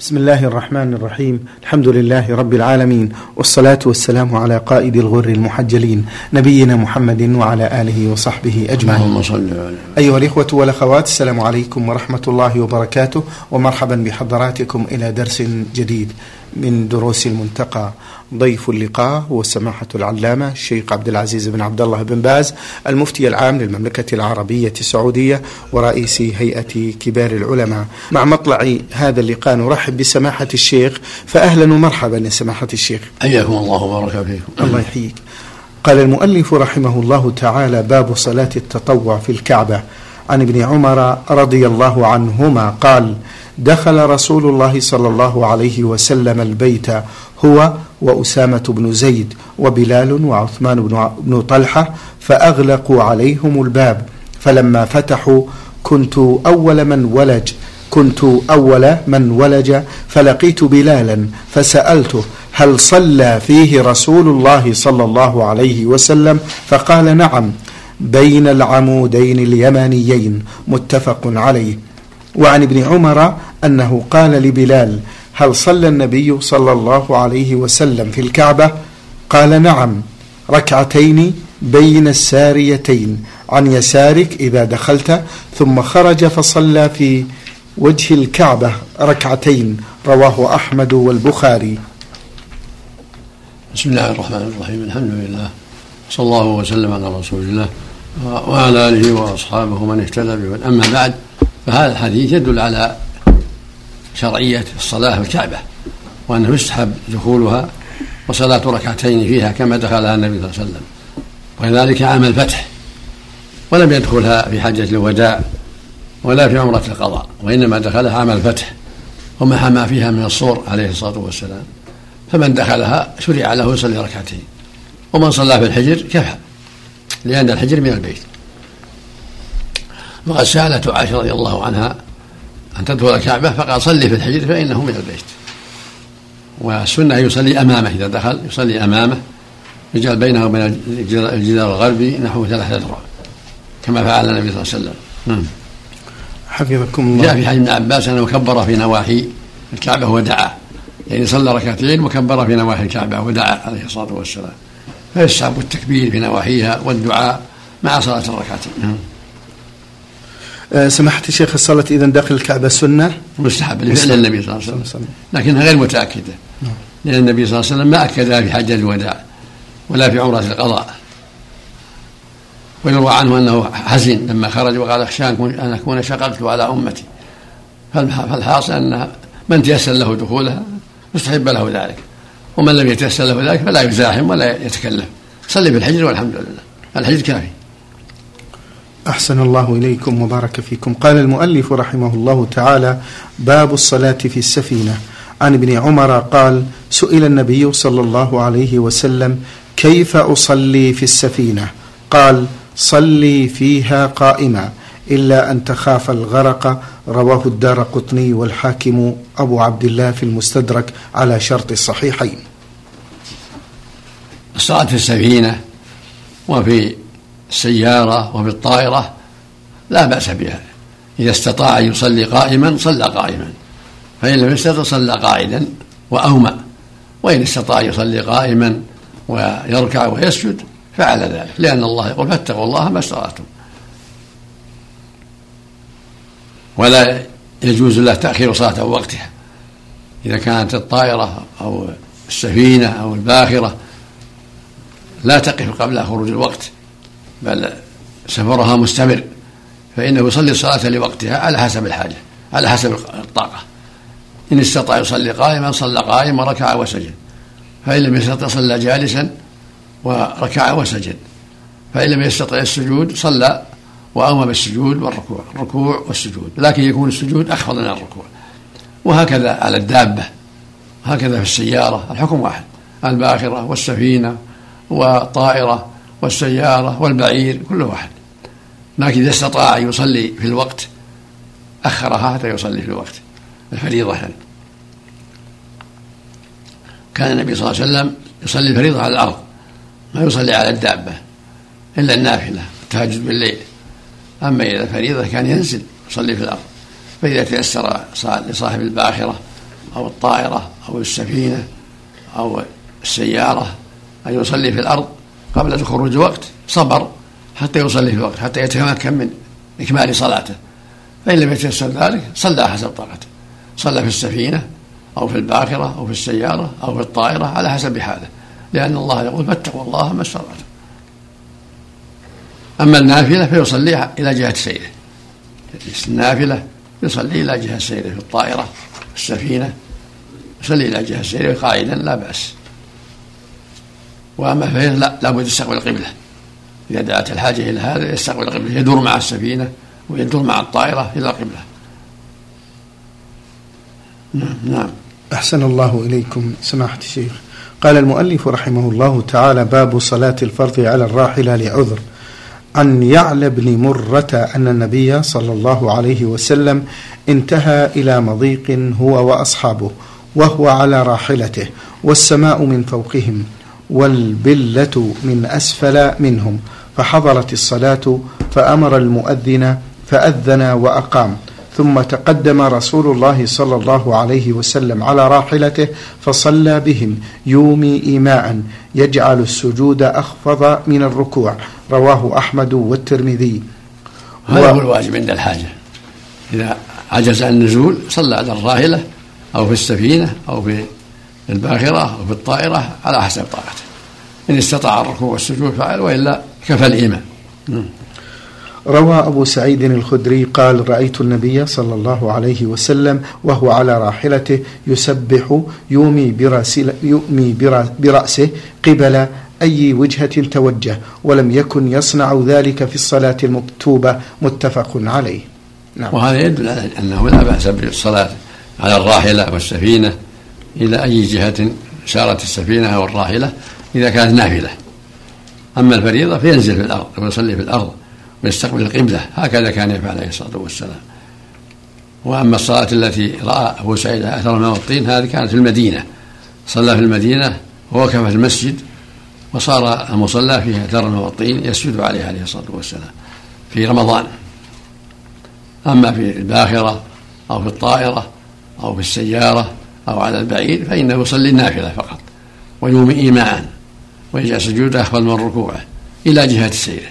بسم الله الرحمن الرحيم. الحمد لله رب العالمين والصلاة والسلام على قائد الغر المحجلين نبينا محمد وعلى آله وصحبه أجمعين. اللهم صل عليه أيها الإخوة والأخوات السلام عليكم ورحمة الله وبركاته ومرحبا بحضراتكم إلى درس جديد. من دروس المنتقى ضيف اللقاء هو سماحة العلامة الشيخ عبد العزيز بن عبد الله بن باز المفتي العام للمملكة العربية السعودية ورئيس هيئة كبار العلماء. مع مطلع هذا اللقاء نرحب بسماحة الشيخ فأهلا ومرحبا يا سماحة الشيخ. حياكم الله وبارك فيكم الله يحييك. قال المؤلف رحمه الله تعالى باب صلاة التطوع في الكعبة. عن ابن عمر رضي الله عنهما قال دخل رسول الله صلى الله عليه وسلم البيت هو وأسامة بن زيد وبلال وعثمان بن طلحة فأغلقوا عليهم الباب. فلما فتحوا كنت أول من ولج كنت أول من ولج فلقيت بلالا فسألته هل صلى فيه رسول الله صلى الله عليه وسلم؟ فقال نعم بين العمودين اليمانيين متفق عليه. وعن ابن عمر أنه قال لبلال هل صلى النبي صلى الله عليه وسلم في الكعبة؟ قال نعم ركعتين بين الساريتين عن يسارك إذا دخلت ثم خرج فصلى في وجه الكعبة ركعتين رواه أحمد والبخاري. بسم الله الرحمن الرحيم الحمد لله صلى الله وسلم على رسول الله وعلى آله وأصحابه من اهتدى به. أما بعد فهذا الحديث يدل على شرعية الصلاة في الكعبه وأنه يستحب دخولها وصلاة ركعتين فيها كما دخلها النبي صلى الله عليه وسلم. وكذلك عام الفتح ولم يدخلها في حجة الوداع ولا في عمرة القضاء وإنما دخلها عام الفتح ومحى ما فيها من الصور عليه الصلاة والسلام. فمن دخلها شرع له يصلي ركعتين ومن صلى في الحجر كفى لأن الحجر من البيت. وقد سألت عائشة رضي الله عنها أن تدخل الكعبة فقال صلي في الحجر فإنه من البيت. والسنة يصلي أمامه إذا دخل يصلي أمامه. يجعل بينه وبين الجدار الغربي نحو ثلاثة أذرع كما فعل النبي صلى الله عليه وسلم. نعم. حفظكم الله. جاء في حديث ابن عباس أنه كبر في نواحي الكعبة ودعا. يعني صلى ركعتين وكبر في نواحي الكعبة ودعا عليه الصلاة والسلام. فيستحب التكبير في نواحيها والدعاء مع صلاة الركعتين. نعم. سماحة الشيخ الصلاة إذا داخل الكعبة سنة؟ مستحب لفعل النبي صلى الله عليه وسلم لكنها غير متأكدة لأن النبي صلى الله عليه وسلم ما أكدها في حجة الوداع ولا في عمرة القضاء. ويروى عنه أنه حزن لما خرج وقال أخشى أن أكون شققت على أمتي. فالحاصل أن من تيسر له دخولها يستحب له ذلك. ومن لم يتيسر له ذلك فلا يزاحم ولا يتكلف صلي بالحجر والحمد لله. الحجر كافي. أحسن الله إليكم وبارك فيكم. قال المؤلف رحمه الله تعالى باب الصلاة في السفينة. عن ابن عمر قال سئل النبي صلى الله عليه وسلم كيف أصلي في السفينة؟ قال صلي فيها قائما إلا أن تخاف الغرق. رواه الدار قطني والحاكم أبو عبد الله في المستدرك على شرط الصحيحين. الصلاة في السفينة وفي السيارة وفي الطائرة لا بأس بها. إذا استطاع أن يصلي قائما صلى قائما. فإن لم يستطع صلى قاعدا وأومأ. وإن استطاع أن يصلي قائما ويركع ويسجد فعل ذلك. لأن الله يقول فاتقوا الله ما استطعتم. ولا يجوز له تأخير صلاة وقتها. إذا كانت الطائرة أو السفينة أو الباخرة لا تقف قبل خروج الوقت. بل سفرها مستمر فإنه يصلي الصلاة لوقتها على حسب الحاجة على حسب الطاقة. إن استطاع يصلي قائما صلى قائما وركع وسجد. فإن لم يستطع صلى جالسا وركع وسجد. فإن لم يستطع السجود صلى وأمر بالسجود والركوع الركوع والسجود. لكن يكون السجود أخفض من الركوع. وهكذا على الدابة هكذا في السيارة الحكم واحد. الباخرة والسفينة والطائرة والسيارة والبعير كل واحد. لكن إذا استطاع أن يصلي في الوقت أخرها حتى يصلي في الوقت الفريضة يعني. كان النبي صلى الله عليه وسلم يصلي الفريضة على الأرض ما يصلي على الدابة إلا النافلة التهجد بالليل. أما إذا فريضة كان ينزل يصلي في الأرض. فإذا تيسر لصاحب الباخرة أو الطائرة أو السفينة أو السيارة أن يصلي في الأرض قبل خروج الوقت صبر حتى يصلي في الوقت حتى يتمكن من إكمال صلاته. فإن لم يتيسر ذلك صلى حسب طاقته. صلى في السفينة أو في الباخرة أو في السيارة أو في الطائرة على حسب حاله. لأن الله يقول فاتقوا الله ما استطعتم. أما النافلة فيصلي إلى جهة سيره. النافلة يصلي إلى جهة سيره في الطائرة في السفينة يصلي إلى جهة سيره قائدا لا بأس. وأما فهي لا لابد يستقبل القبلة. إذا دعت الحاجة إلى هذا يستقبل القبلة. يدور مع السفينة ويدور مع الطائرة إلى القبلة. نعم نعم. أحسن الله إليكم. سماحة الشيخ. قال المؤلف رحمه الله تعالى باب صلاة الفرض على الراحلة لعذر. عن يعلى بن مرة أن النبي صلى الله عليه وسلم انتهى إلى مضيق هو وأصحابه وهو على راحلته والسماء من فوقهم. والبلة من أسفل منهم فحضرت الصلاة فأمر المؤذن فأذن وأقام. ثم تقدم رسول الله صلى الله عليه وسلم على راحلته فصلى بهم يومي إيماء يجعل السجود أخفض من الركوع. رواه أحمد والترمذي. هذا هو الواجب عند الحاجة. إذا عجز عن النزول صلى على الراحلة أو في السفينة أو في الباخرة أو في الطائرة على حسب طاقته. إن استطاع الركوع والسجود فعل وإلا كفى الإيمان. روى أبو سعيد الخدري قال رأيت النبي صلى الله عليه وسلم وهو على راحلته يسبح يومي, يومي برأسه قبل أي وجهة توجه ولم يكن يصنع ذلك في الصلاة المكتوبة. متفق عليه. نعم. وهذا يدل على أنه لا بأس بالصلاة على الراحلة والسفينة. إلى أي جهة سارت السفينة أو الراحلة إذا كانت نافلة. أما الفريضة فينزل في الأرض ويصلي في الأرض ويستقبل القبلة. هكذا كان يفعل عليه الصلاة والسلام. وأما الصلاة التي رأى أبو سعيد أثر الماء والطين هذه كانت في المدينة. صلى في المدينة ووقف في المسجد وصار المصلى فيه أثر الماء والطين يسجد عليه عليه الصلاة والسلام في رمضان. أما في الباخرة أو في الطائرة أو في السيارة أو على البعير فإنه يصلي النافلة فقط ويومي إيماء ويجعل سجوده أخفض من ركوعه إلى جهة سيره.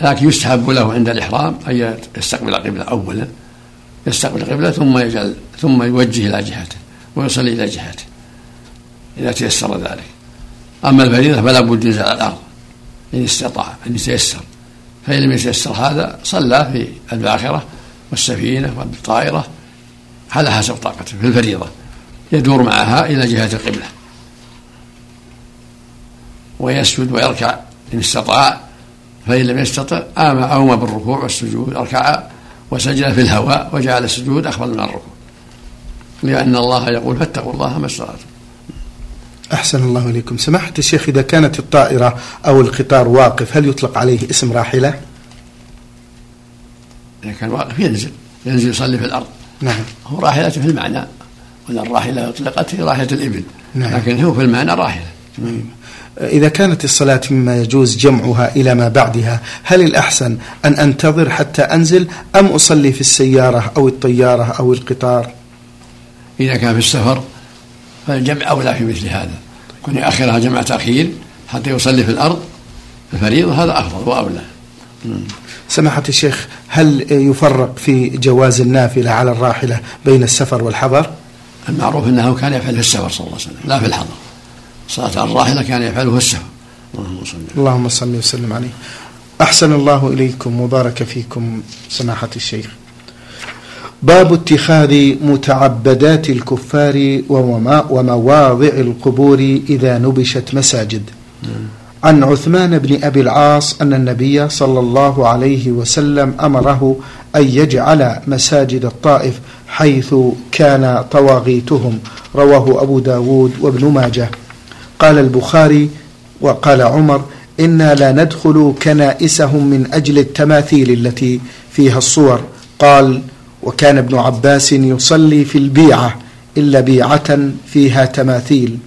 لكن يستحب له عند الإحرام أن يستقبل القبلة أولا يستقبل القبلة ثم يجعل ثم يوجه إلى جهته ويصلي إلى جهته إذا تيسر ذلك. أما الفريضة فلا بد ينزل على الأرض إن استطاع أن يتيسر فإن لم يتيسر هذا صلى في الباخرة والسفينة والطائرة على حسب طاقته في الفريضة يدور معها إلى جهة القبلة. ويسجد ويركع إن استطاع فإن لم يستطع آم أوم بالركوع والسجود ركع وسجد في الهواء وجعل السجود أخفض من الركوع. لأن الله يقول فاتقوا الله ما استطعتم. أحسن الله إليكم. سماحة الشيخ إذا كانت الطائرة أو القطار واقف هل يطلق عليه اسم راحلة؟ إذا كان واقف ينزل ينزل يصلي في الأرض. نعم. هو راحلة في المعنى ولا الراحلة أطلقت هي راحلة الإبل. نعم. لكن هو في المعنى راحلة. نعم. إذا كانت الصلاة مما يجوز جمعها إلى ما بعدها هل الأحسن أن أنتظر حتى أنزل أم أصلي في السيارة أو الطيارة أو القطار؟ إذا كان في السفر فالجمع أولى في مثل هذا. كن يؤخرها جمع تأخير حتى يصلي في الأرض الفريضة هذا أفضل وأولى. سماحة الشيخ هل يفرق في جواز النافلة على الراحلة بين السفر والحضر؟ المعروف أنه كان يفعل في السفر صلى الله عليه وسلم لا في الحضر. صلاة الراحلة كان يفعله السفر. اللهم صل اللهم صل وسلم عليه. أحسن الله إليكم وبارك فيكم سماحة الشيخ. باب اتخاذ متعبدات الكفار ومواضع القبور إذا نبشت مساجد. عن عثمان بن أبي العاص أن النبي صلى الله عليه وسلم أمره أن يجعل مساجد الطائف حيث كان طواغيتهم. رواه أبو داود وابن ماجه. قال البخاري وقال عمر إنا لا ندخل كنائسهم من أجل التماثيل التي فيها الصور. قال وكان ابن عباس يصلي في البيعة إلا بيعة فيها تماثيل.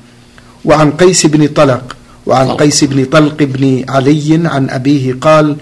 وعن قيس بن طلق وعن قيس بن طلق بن علي عن أبيه قال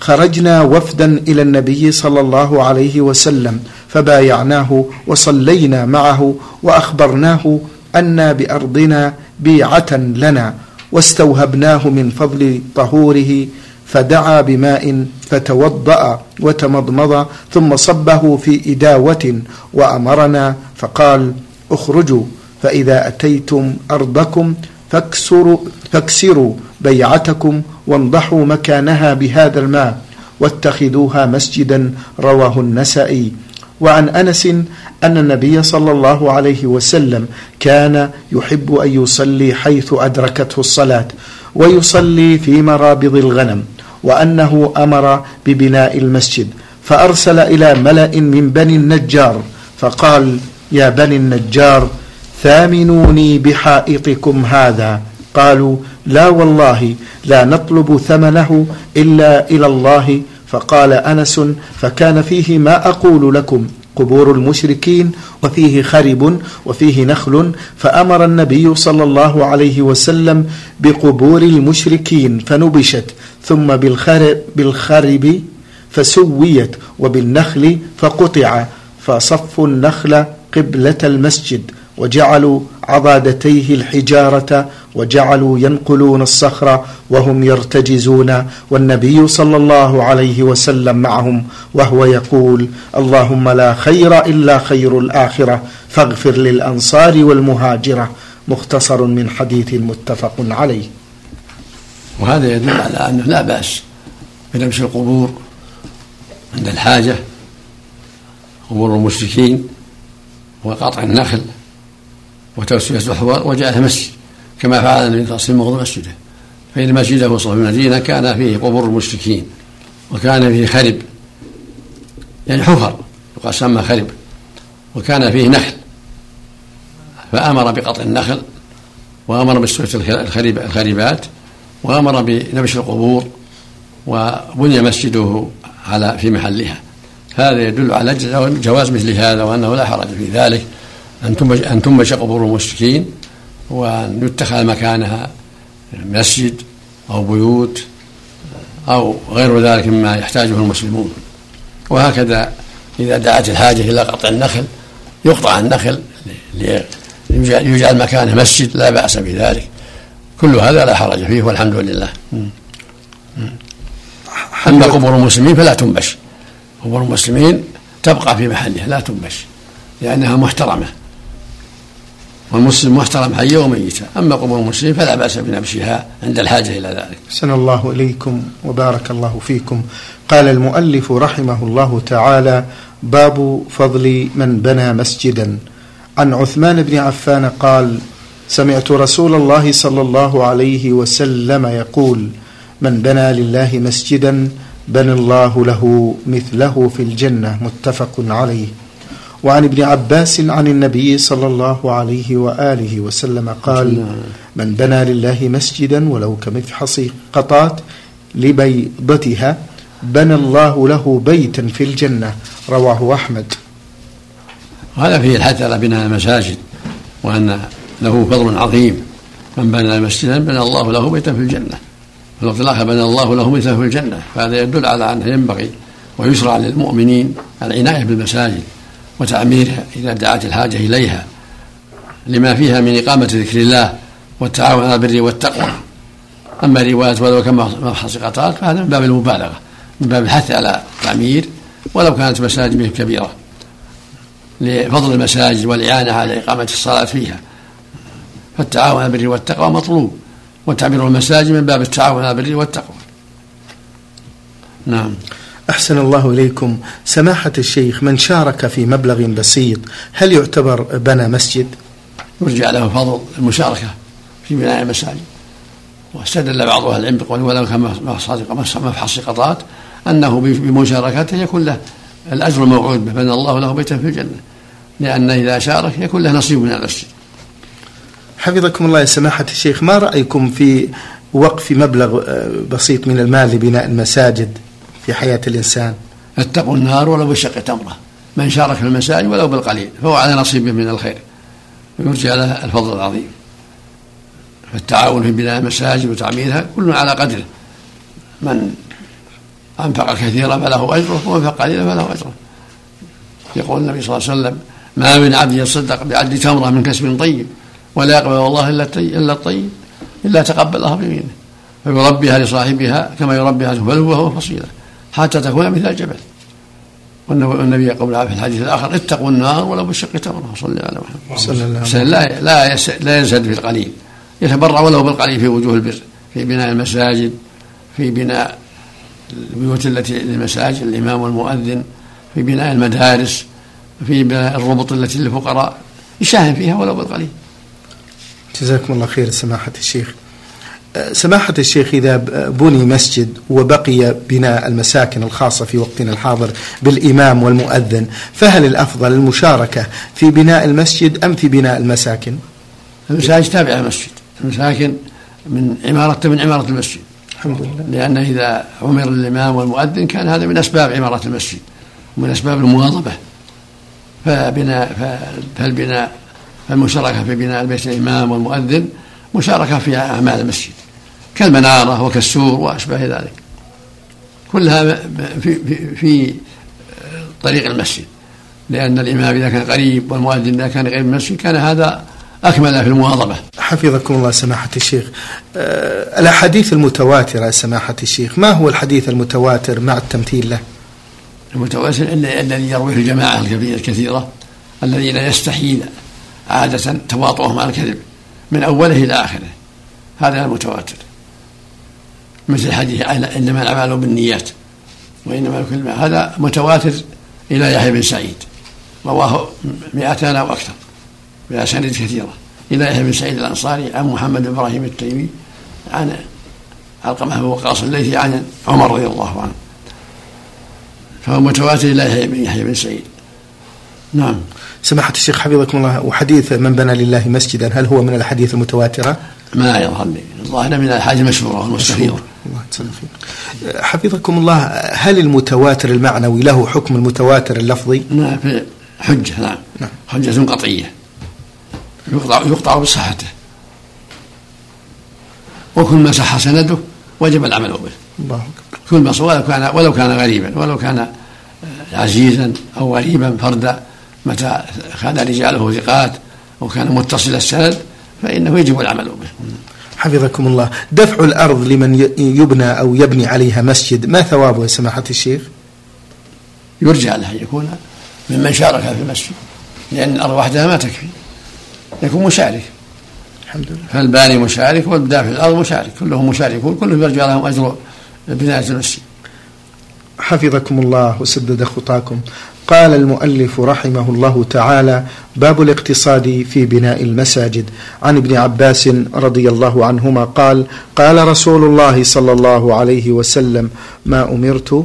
خرجنا وفدا إلى النبي صلى الله عليه وسلم فبايعناه وصلينا معه وأخبرناه أن بأرضنا بيعة لنا واستوهبناه من فضل طهوره فدعا بماء فتوضأ وتمضمض ثم صبه في إداوة وأمرنا فقال اخرجوا فإذا أتيتم أرضكم فاكسروا, فاكسروا بيعتكم وانضحوا مكانها بهذا الماء واتخذوها مسجدا رواه النسائي. وعن أنس أن النبي صلى الله عليه وسلم كان يحب أن يصلي حيث أدركته الصلاة ويصلي في مرابض الغنم وأنه أمر ببناء المسجد فأرسل إلى ملأ من بني النجار فقال يا بني النجار ثامنوني بحائطكم هذا. قالوا لا والله لا نطلب ثمنه إلا إلى الله. فقال أنس فكان فيه ما أقول لكم. قبور المشركين وفيه خرب وفيه نخل. فأمر النبي صلى الله عليه وسلم بقبور المشركين فنبشت. ثم بالخرب, بالخرب فسويت وبالنخل فقطع. فصفوا النخل قبلة المسجد. وجعلوا عضادتيه الحجارة وجعلوا ينقلون الصخر وهم يرتجزون والنبي صلى الله عليه وسلم معهم وهو يقول اللهم لا خير إلا خير الآخرة فاغفر للأنصار والمهاجرة مختصر من حديث متفق عليه. وهذا يدل على أنه لا بأس بلمس القبور عند الحاجة قبور المشركين وقطع النخل. وتوسية الحوار وجعلها مسجد كما فعل النبي صلى الله عليه وسلم مسجده. فإن مسجده صلى المدينة كان فيه قبور المشركين وكان فيه خرب يعني حفر يقال سمى خرب وكان فيه نخل. فأمر بقطع النخل وأمر بسوية الخريب الخريبات وأمر بنبش القبور وبني مسجده على في محلها. هذا يدل على جواز مثل هذا وأنه لا حرج في ذلك. أن تنبش قبور المشركين وأن يتخذ مكانها مسجد أو بيوت أو غير ذلك مما يحتاجه المسلمون. وهكذا إذا دعت الحاجة إلى قطع النخل يقطع النخل ليجعل مكانه مسجد لا بأس بذلك. كل هذا لا حرج فيه والحمد لله. أما قبور المسلمين فلا تنبش. قبور المسلمين تبقى في محلها لا تنبش لأنها محترمة. والمسلم محترم حيا وميتا. أما قبور المسلمين فلا بأس بنبشها عند الحاجة إلى ذلك. سن الله إليكم وبارك الله فيكم. قال المؤلف رحمه الله تعالى باب فضل من بنى مسجدا. عن عثمان بن عفان قال سمعت رسول الله صلى الله عليه وسلم يقول من بنى لله مسجدا بنى الله له مثله في الجنة متفق عليه. وعن ابن عباس عن النبي صلى الله عليه وآله وسلم قال من بنى لله مسجدا ولو كمفحص قطات لبيضتها بنى الله له بيتا في الجنة. رواه أحمد. وهذا فيه الحث على بناء المساجد وأن له فضل عظيم. من بنى مسجدا بنى الله له بيتا في الجنة. في الوقت بنى الله له بيتا في الجنة. فهذا يدل على أنه ينبغي ويشرع للمؤمنين العناية بالمساجد. وتعميرها إذا دعت الحاجة إليها لما فيها من إقامة ذكر الله والتعاون على البر والتقوى. أما رواية ولو كما مفحص قطات فهذا من باب المبالغة من باب الحث على التعمير ولو كانت مساجد كبيرة لفضل المساجد والإعانة على إقامة الصلاة فيها. فالتعاون على البر والتقوى مطلوب وتعمير المساجد من باب التعاون على البر والتقوى. نعم. أحسن الله إليكم. سماحة الشيخ من شارك في مبلغ بسيط هل يعتبر بنى مسجد؟ يرجع له فضل المشاركة في بناء المساجد. واستدل بعض أهل العلم بقوله ولو كان مفحص قطات أنه بمشاركته يكون له الأجر الموعود به بنى الله له بيتا في الجنة. لأن إذا شارك يكون له نصيب من المسجد. حفظكم الله يا سماحة الشيخ. ما رأيكم في وقف مبلغ آه، بسيط من المال لبناء المساجد؟ في حياة الإنسان. اتقوا النار ولو بشق تمرة. من شارك في المساجد ولو بالقليل فهو على نصيبه من الخير. ويرجى له الفضل العظيم. فالتعاون في بناء المساجد وتعميرها كل على قدره من أنفق كثيرا فله أجره ومن أنفق قليلا فله أجره. يقول النبي صلى الله عليه وسلم ما من عبد يتصدق بعد تمرة من كسب طيب ولا يقبل الله إلا إلا الطيب إلا تقبلها بيمينه. فيربيها لصاحبها كما يربيها سفله وهو فصيلة. حتى تكون مثل الجبل. والنبي يقول في الحديث الآخر اتقوا النار ولو بالشق تمرة صلى الله عليه وسلم. صلى الله عليه وسلم. لا لا لا ينسد في القليل. يتبرع ولو بالقليل في وجوه البر في بناء المساجد في بناء البيوت التي للمساجد الإمام والمؤذن في بناء المدارس في بناء الربط التي للفقراء. يساهم فيها ولو بالقليل. جزاكم الله خير سماحة الشيخ. سماحة الشيخ إذا بني مسجد وبقي بناء المساكن الخاصة في وقتنا الحاضر بالإمام والمؤذن فهل الأفضل المشاركة في بناء المسجد أم في بناء المساكن؟ المساجد تابعة للمسجد المساكن من عمارة من عمارة المسجد. الحمد لله. لأن إذا عمر الإمام والمؤذن كان هذا من أسباب عمارة المسجد ومن أسباب المواظبة. فبناء فالبناء فالمشاركة في بناء البيت الإمام والمؤذن مشاركة في أعمال المسجد. كالمنارة وكالسور وأشباه ذلك. كلها في, في, في طريق المسجد. لأن الإمام إذا كان قريب والمؤذن إذا كان قريب المسجد كان هذا أكمل في المواظبة. حفظكم الله سماحة الشيخ. أه الأحاديث المتواترة سماحة الشيخ ما هو الحديث المتواتر مع التمثيل له؟ المتواتر الذي يرويه الجماعة الكثيرة الذين يستحيل عادة تواطؤهم على الكذب من أوله إلى آخره. هذا المتواتر. مثل حديث إنما الأعمال بالنيات وإنما لكل هذا متواتر إلى يحيى بن سعيد رواه مئتان أو أكثر بأسانيد كثيرة إلى يحيى بن سعيد الأنصاري عن محمد بن إبراهيم التيمي عن علقمة بن وقاص الليثي عن عمر رضي الله عنه. فهو متواتر إلى يحيى بن سعيد. نعم. سماحة الشيخ حفظكم الله وحديث من بنى لله مسجدا هل هو من الأحاديث المتواترة؟ ما يظهر لي الظاهر من الأحاديث المشهورة فيك. حفظكم الله هل المتواتر المعنوي له حكم المتواتر اللفظي؟ نعم حجة نعم, نعم. حجة قطعية. يقطع يقطع بصحته. وكل ما صح سنده وجب العمل به. الله كل ما ولو كان ولو كان غريبا ولو كان عزيزا أو غريبا فردا متى كان رجاله ثقات وكان متصل السند فإنه يجب العمل به. حفظكم الله. دفع الأرض لمن يبنى أو يبني عليها مسجد ما ثوابه يا سماحة الشيخ؟ يرجى له أن يكون ممن شارك في المسجد لأن الأرض وحدها ما تكفي. يكون مشارك. الحمد لله. فالباني مشارك والدافع الأرض مشارك. كلهم مشاركون كلهم يرجى لهم أجر بناء المسجد. حفظكم الله وسدد خطاكم. قال المؤلف رحمه الله تعالى باب الاقتصاد في بناء المساجد. عن ابن عباس رضي الله عنهما قال قال رسول الله صلى الله عليه وسلم ما أمرت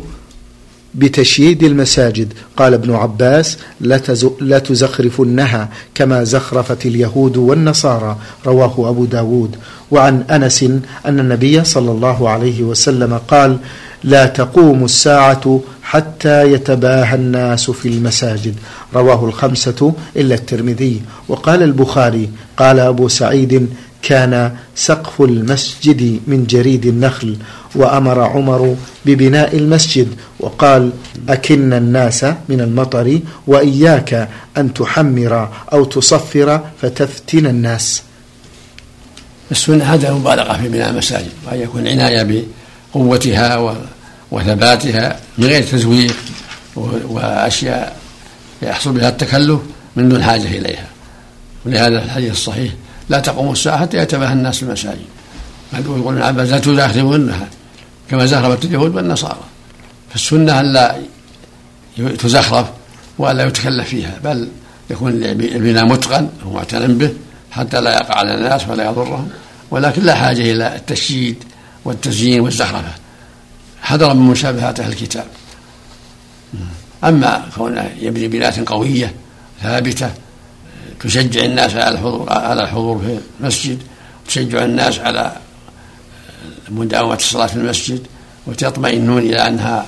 بتشييد المساجد. قال ابن عباس لا تزخرفنها كما زخرفت اليهود والنصارى. رواه أبو داود. وعن أنس أن النبي صلى الله عليه وسلم قال لا تقوم الساعة حتى يتباهى الناس في المساجد. رواه الخمسة إلا الترمذي. وقال البخاري قال أبو سعيد كان سقف المسجد من جريد النخل وأمر عمر ببناء المسجد وقال أكن الناس من المطر وإياك أن تحمر أو تصفر فتفتن الناس. السنة هذا المبالغة في بناء المساجد وأن يكون عناية بقوتها وثباتها من غير تزويق وأشياء يحصل بها التكلف من دون حاجة إليها. ولهذا الحديث الصحيح لا تقوم الساعة حتى يتباهى الناس في المساجد يقول ابن عباس لا تزخرفنها كما زخرفت اليهود والنصارى. فالسنة ألا تزخرف وألا يتكلف فيها بل يكون البناء متقن ومعتنى به حتى لا يقع على الناس ولا يضرهم. ولكن لا حاجة إلى التشييد والتزيين والزخرفة حذرا من مشابهات أهل الكتاب. أما كونه يبني بناء قوية ثابتة تشجع الناس على الحضور على الحضور في المسجد تشجع الناس على مداومة الصلاة في المسجد وتطمئنون إلى أنها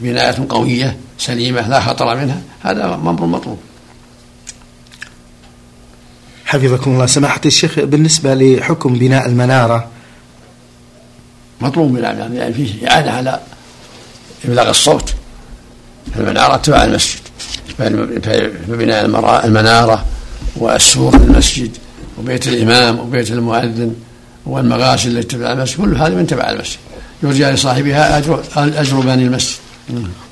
بناية قوية سليمة لا خطر منها هذا أمر مطلوب. حفظكم الله. سماحة الشيخ بالنسبة لحكم بناء المنارة مطلوب من يعني فيه إعانة على إبلاغ الصوت في المنارة تبع المسجد فبناء المنارة والسور المسجد وبيت الإمام وبيت المؤذن والمغاسل التي تبع المسجد كل هذا من تبع المسجد. يرجى لصاحبها أجر أجر بني المسجد.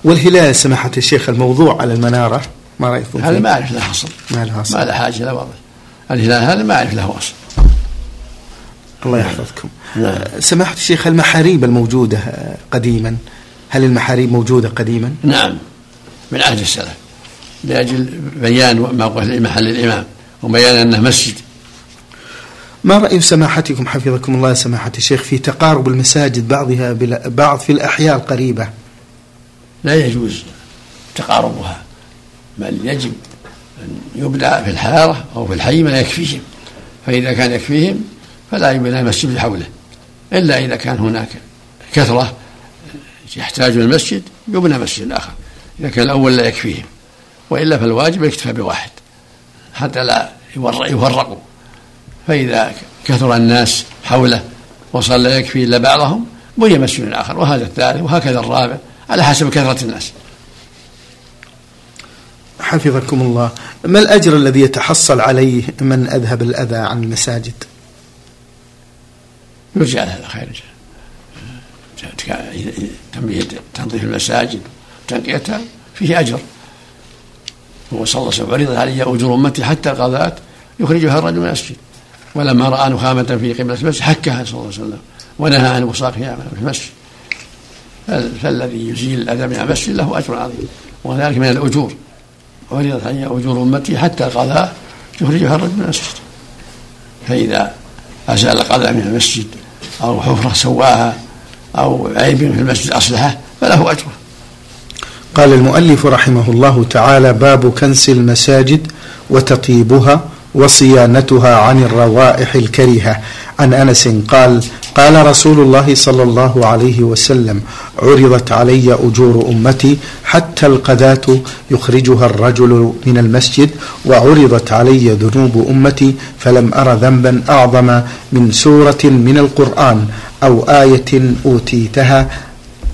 والهلال سماحة الشيخ الموضوع على المنارة ما رأيكم هذا ما أعرف له أصل. ما له أصل. ما له حاجة إلى وضع. الهلال هذا ما أعرف له أصل. الله يحفظكم. نعم. سماحة الشيخ المحاريب الموجودة قديما؟ هل المحاريب موجودة قديما؟ نعم. من عهد السلف لأجل بيان موقف محل الإمام وبيان أنه مسجد. ما رأي سماحتكم؟ حفظكم الله سماحة الشيخ في تقارب المساجد بعضها بعض في الأحياء القريبة؟ لا يجوز تقاربها. بل يجب أن يبدأ في الحارة أو في الحي ما يكفيهم. فإذا كان يكفيهم فلا يبنى المسجد حوله إلا إذا كان هناك كثرة يحتاج المسجد يبنى مسجد آخر إذا كان الأول لا يكفيهم وإلا فالواجب يكتفى بواحد حتى لا يفرقوا فإذا كثر الناس حوله وصار لا يكفي إلا بعضهم بني مسجد آخر وهذا الثالث وهكذا الرابع على حسب كثرة الناس. حفظكم الله. ما الأجر الذي يتحصل عليه من أذهب الأذى عن المساجد؟ يرجع هذا خير تنظيف المساجد وتنقيتها فيه أجر. هو صلى الله عليه وسلم عرض علي أجور أمتي حتى القضاءات يخرجها الرجل من المسجد. ولما رأى نخامة في قبلة المسجد حكها صلى الله عليه وسلم ونهى عن وصاقها في المسجد. فالذي يزيل الأذى من المسجد له أجر عظيم. وذلك من الأجور. عرضت علي أجور أمتي حتى القضاء يخرجها الرجل من المسجد. فإذا أزال القضاء من المسجد أو حفرة سواها أو عيب في المسجد أصلحه فله أجره. قال المؤلف رحمه الله تعالى باب كنس المساجد وتطيبها وصيانتها عن الروائح الكريهة. عن أنس قال قال رسول الله صلى الله عليه وسلم عرضت علي أجور أمتي حتى القذاة يخرجها الرجل من المسجد وعرضت علي ذنوب أمتي فلم أر ذنبا أعظم من سورة من القرآن أو آية أوتيتها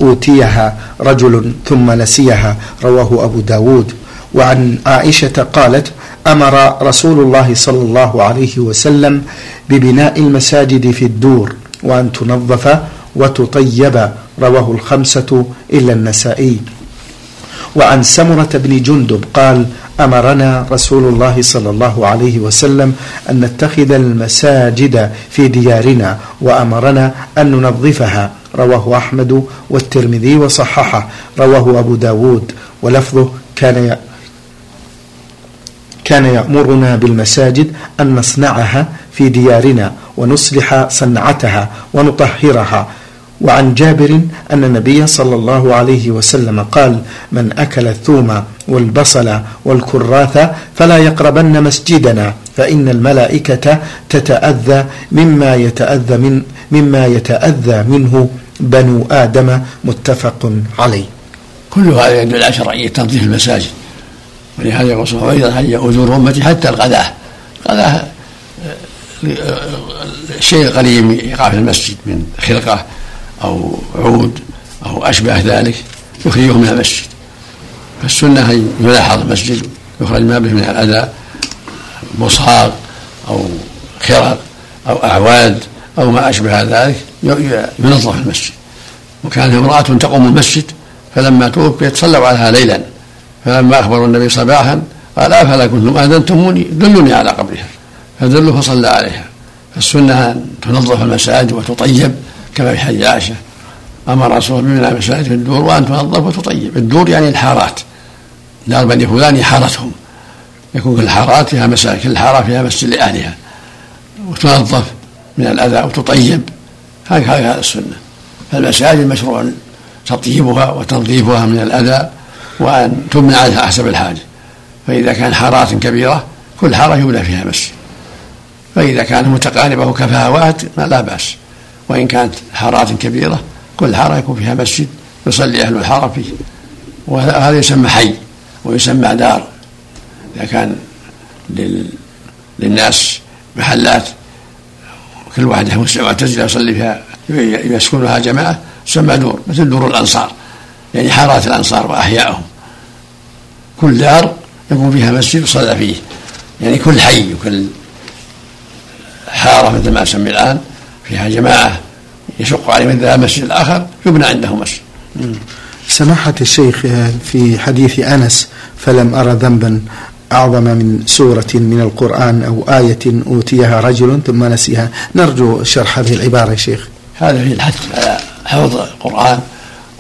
أوتيها رجل ثم نسيها. رواه أبو داود. وعن عائشة قالت أمر رسول الله صلى الله عليه وسلم ببناء المساجد في الدور وأن تنظف وتطيب رواه الخمسة إلا النسائي. وعن سمرة بن جندب قال أمرنا رسول الله صلى الله عليه وسلم أن نتخذ المساجد في ديارنا وأمرنا أن ننظفها رواه أحمد والترمذي وصححه رواه أبو داود. ولفظه كان كان يأمرنا بالمساجد أن نصنعها في ديارنا ونصلح صنعتها ونطهرها. وعن جابر أن النبي صلى الله عليه وسلم قال من أكل الثوم والبصل والكراث فلا يقربن مسجدنا فإن الملائكة تتأذى مما يتأذى من مما يتأذى منه بنو آدم متفق عليه. كل هذا يدل على شرعية تنظيف المساجد. ولهذا يقول صلى الله عليه وسلم أمتي حتى الغداة. الغداة الشيء القليل يقع في المسجد من خلقة أو عود أو أشبه ذلك يخرجه من المسجد. فالسنة أن يلاحظ المسجد يخرج ما به من الأذى مصهار أو خرق أو أعواد أو ما أشبه ذلك ينظف المسجد. وكانت امرأة تقوم المسجد فلما توفيت صلوا عليها ليلا. فلما أخبروا النبي صباحا قال أفلا كنتم آذنتموني؟ دلوني على قبرها. فدلوا فصلى عليها. فالسنة أن تنظف المساجد وتطيب كما في حديث عائشة. أمر رسول الله بمنع في الدور وأن تنظف وتطيب. الدور يعني الحارات. دار بني فلان حارتهم. يكون كل الحارات فيها مساجد كل حارة فيها مسجد لأهلها. وتنظف من الأذى وتطيب. هكذا السنة. فالمساجد مشروع تطيبها وتنظيفها من الأذى وأن تبنى عليها حسب الحاجة. فإذا كان حارات كبيرة كل حارة يبنى فيها مسجد. فإذا كانت متقاربة وكفاها واحد لا بأس. وإن كانت حارات كبيرة كل حارة يكون فيها مسجد يصلي أهل الحارة فيه. وهذا يسمى حي ويسمى دار. إذا كان للناس محلات كل واحد مسلم معتزلة يصلي فيها يسكنها جماعة تسمى دور مثل دور الأنصار. يعني حارات الأنصار وأحيائهم. كل دار يكون فيها مسجد يصلى فيه. يعني كل حي وكل حارة مثل ما سمي الآن فيها جماعة يشق عليهم مثل المسجد الآخر يبنى عنده مسجد. سماحة الشيخ في حديث أنس فلم أرى ذنبا أعظم من سورة من القرآن أو آية أوتيها رجل ثم نسيها. نرجو شرح هذه العبارة يا شيخ. هذا فيه الحث على حفظ القرآن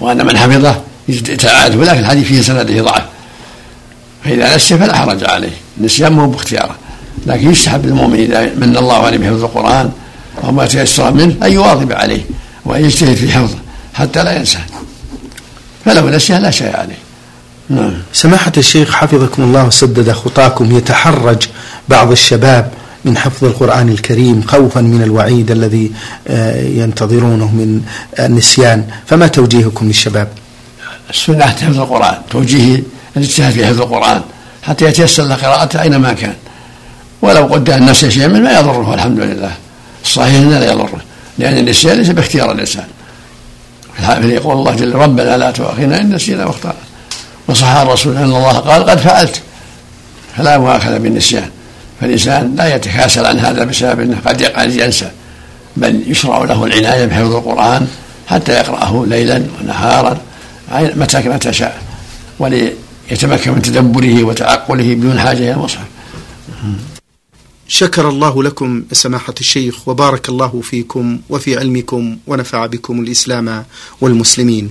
وأن من حفظه يتعاد ولكن الحديث فيه سنده ضعف. فإذا نسي فلا حرج عليه النسيان مو باختياره. لكن يستحب للمؤمن إذا من الله عليه بحفظ القرآن وما تيسر منه أن يواظب عليه وأن يجتهد في حفظه حتى لا ينساه. فلو نسيه لا شيء عليه. نعم. سماحة الشيخ حفظكم الله وسدد خطاكم يتحرج بعض الشباب من حفظ القرآن الكريم خوفا من الوعيد الذي آه، ينتظرونه من النسيان. فما توجيهكم للشباب؟ السنة حفظ القرآن توجيه الاجتهاد في حفظ القرآن حتى يتيسر له قراءته أينما كان. ولو قدر الناس شيئا منه ما يضره الحمد لله الصحيح إنه لا يضره. لأن النسيان ليس باختيار الإنسان. يقول الله جل ربنا لا تؤاخذنا إن نسينا واخطأنا. وصح الرسول أن الله قال قد فعلت. فلا مؤاخذة بالنسيان. فالإنسان لا يتكاسل عن هذا بسبب إنه قد قد ينسى. بل يشرع له العناية بحفظ القرآن حتى يقرأه ليلا ونهارا متى متى شاء وليتمكن من تدبره وتعقله بدون حاجة إلى المصحف. شكر الله لكم سماحة الشيخ وبارك الله فيكم وفي علمكم ونفع بكم الإسلام والمسلمين.